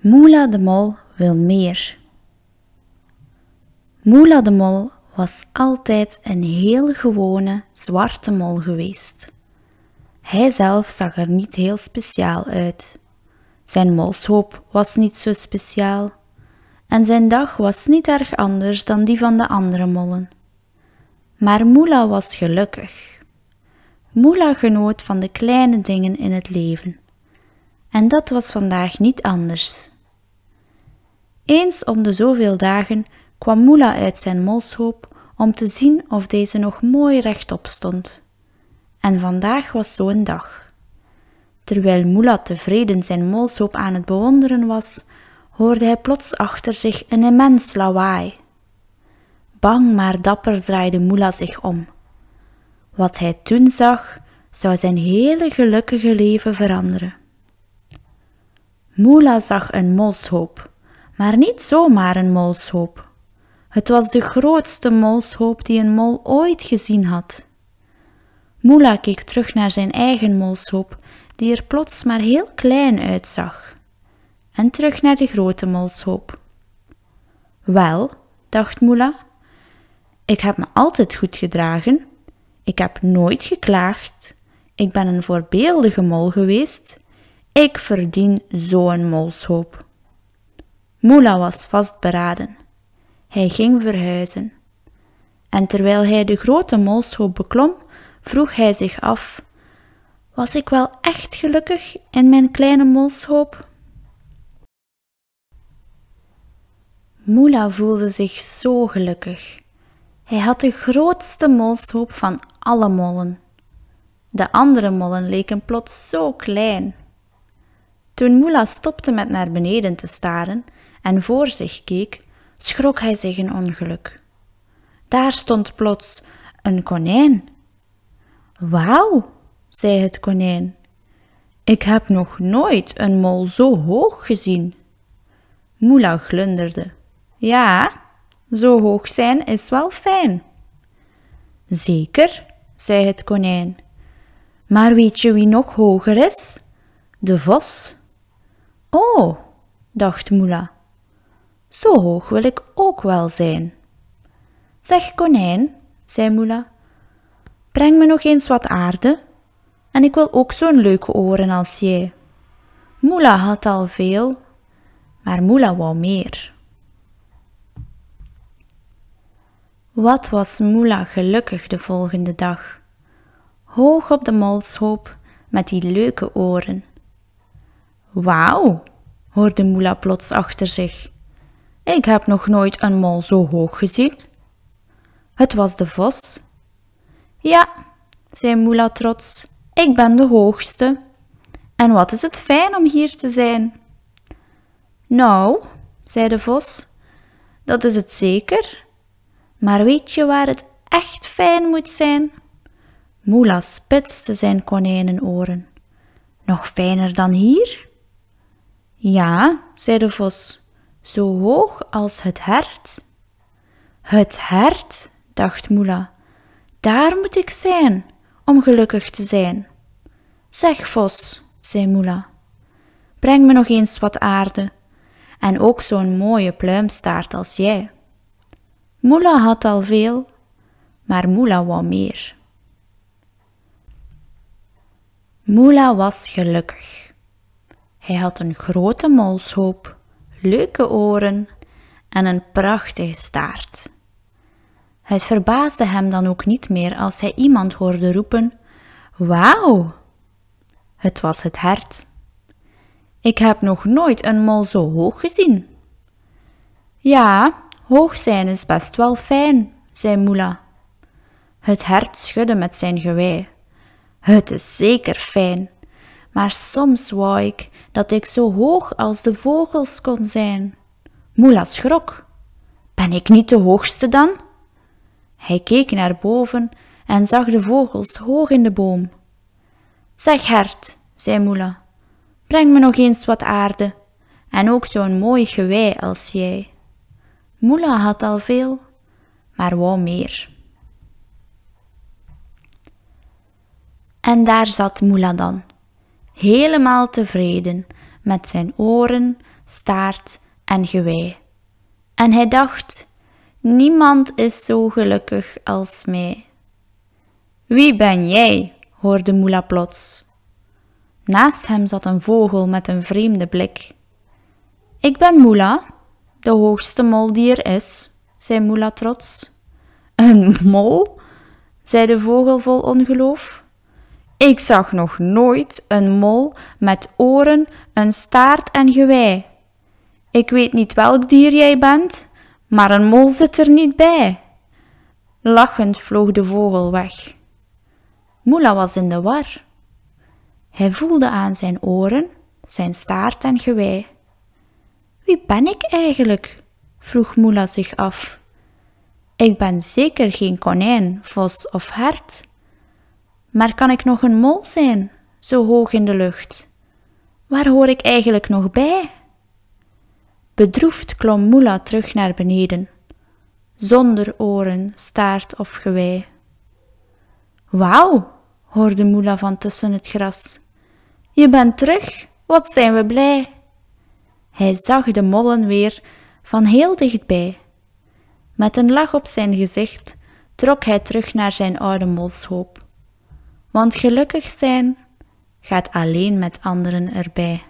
Moela de Mol wil meer. Moela de Mol was altijd een heel gewone zwarte mol geweest. Hij zelf zag er niet heel speciaal uit. Zijn molshoop was niet zo speciaal en zijn dag was niet erg anders dan die van de andere mollen. Maar Moela was gelukkig. Moela genoot van de kleine dingen in het leven. En dat was vandaag niet anders. Eens om de zoveel dagen kwam Moela uit zijn molshoop om te zien of deze nog mooi rechtop stond. En vandaag was zo'n dag. Terwijl Moela tevreden zijn molshoop aan het bewonderen was, hoorde hij plots achter zich een immens lawaai. Bang maar dapper draaide Moela zich om. Wat hij toen zag, zou zijn hele gelukkige leven veranderen. Moela zag een molshoop, maar niet zomaar een molshoop. Het was de grootste molshoop die een mol ooit gezien had. Moela keek terug naar zijn eigen molshoop, die er plots maar heel klein uitzag, en terug naar de grote molshoop. Wel, dacht Moela, ik heb me altijd goed gedragen. Ik heb nooit geklaagd. Ik ben een voorbeeldige mol geweest. Ik verdien zo'n molshoop. Moela was vastberaden. Hij ging verhuizen. En terwijl hij de grote molshoop beklom, vroeg hij zich af: Was ik wel echt gelukkig in mijn kleine molshoop? Moela voelde zich zo gelukkig. Hij had de grootste molshoop van alle mollen. De andere mollen leken plots zo klein. Toen Moela stopte met naar beneden te staren en voor zich keek, schrok hij zich een ongeluk. Daar stond plots een konijn. Wauw, zei het konijn. Ik heb nog nooit een mol zo hoog gezien. Moela glunderde. Ja, zo hoog zijn is wel fijn. Zeker, zei het konijn. Maar weet je wie nog hoger is? De vos. Oh, dacht Moela. Zo hoog wil ik ook wel zijn. Zeg konijn, zei Moela, breng me nog eens wat aarde en ik wil ook zo'n leuke oren als jij. Moela had al veel, maar Moela wou meer. Wat was Moela gelukkig de volgende dag. Hoog op de molshoop met die leuke oren. Wauw, hoorde Moela plots achter zich. Ik heb nog nooit een mol zo hoog gezien. Het was de vos. Ja, zei Moela trots, ik ben de hoogste. En wat is het fijn om hier te zijn. Nou, zei de vos, dat is het zeker. Maar weet je waar het echt fijn moet zijn? Moela spitste zijn konijnenoren. Nog fijner dan hier? Ja, zei de vos zo hoog als het hert. Het hert, dacht Moela, daar moet ik zijn om gelukkig te zijn. Zeg, vos, zei Moela, breng me nog eens wat aarde en ook zo'n mooie pluimstaart als jij. Moela had al veel, maar Moela wou meer. Moela was gelukkig. Hij had een grote molshoop leuke oren en een prachtige staart. Het verbaasde hem dan ook niet meer als hij iemand hoorde roepen: Wauw! Het was het hert. Ik heb nog nooit een mol zo hoog gezien. Ja, hoog zijn is best wel fijn, zei Moela. Het hert schudde met zijn gewei. Het is zeker fijn, maar soms wou ik dat ik zo hoog als de vogels kon zijn. Moela schrok. Ben ik niet de hoogste dan? Hij keek naar boven en zag de vogels hoog in de boom. Zeg hert, zei Moela, breng me nog eens wat aarde en ook zo'n mooi gewei als jij. Moela had al veel, maar wou meer. En daar zat Moela dan, helemaal tevreden met zijn oren, staart en gewei. En hij dacht: Niemand is zo gelukkig als mij. Wie ben jij? hoorde Moela plots. Naast hem zat een vogel met een vreemde blik. Ik ben Moela, de hoogste mol die er is, zei Moela trots. Een mol? zei de vogel vol ongeloof. Ik zag nog nooit een mol met oren, een staart en gewei. Ik weet niet welk dier jij bent, maar een mol zit er niet bij. Lachend vloog de vogel weg. Moela was in de war. Hij voelde aan zijn oren, zijn staart en gewei. Wie ben ik eigenlijk? vroeg Moela zich af. Ik ben zeker geen konijn, vos of hert. Maar kan ik nog een mol zijn, zo hoog in de lucht? Waar hoor ik eigenlijk nog bij? Bedroefd klom Moela terug naar beneden, zonder oren, staart of gewei. Wauw, hoorde Moela van tussen het gras. Je bent terug, wat zijn we blij. Hij zag de mollen weer van heel dichtbij. Met een lach op zijn gezicht trok hij terug naar zijn oude molshoop. Want gelukkig zijn gaat alleen met anderen erbij.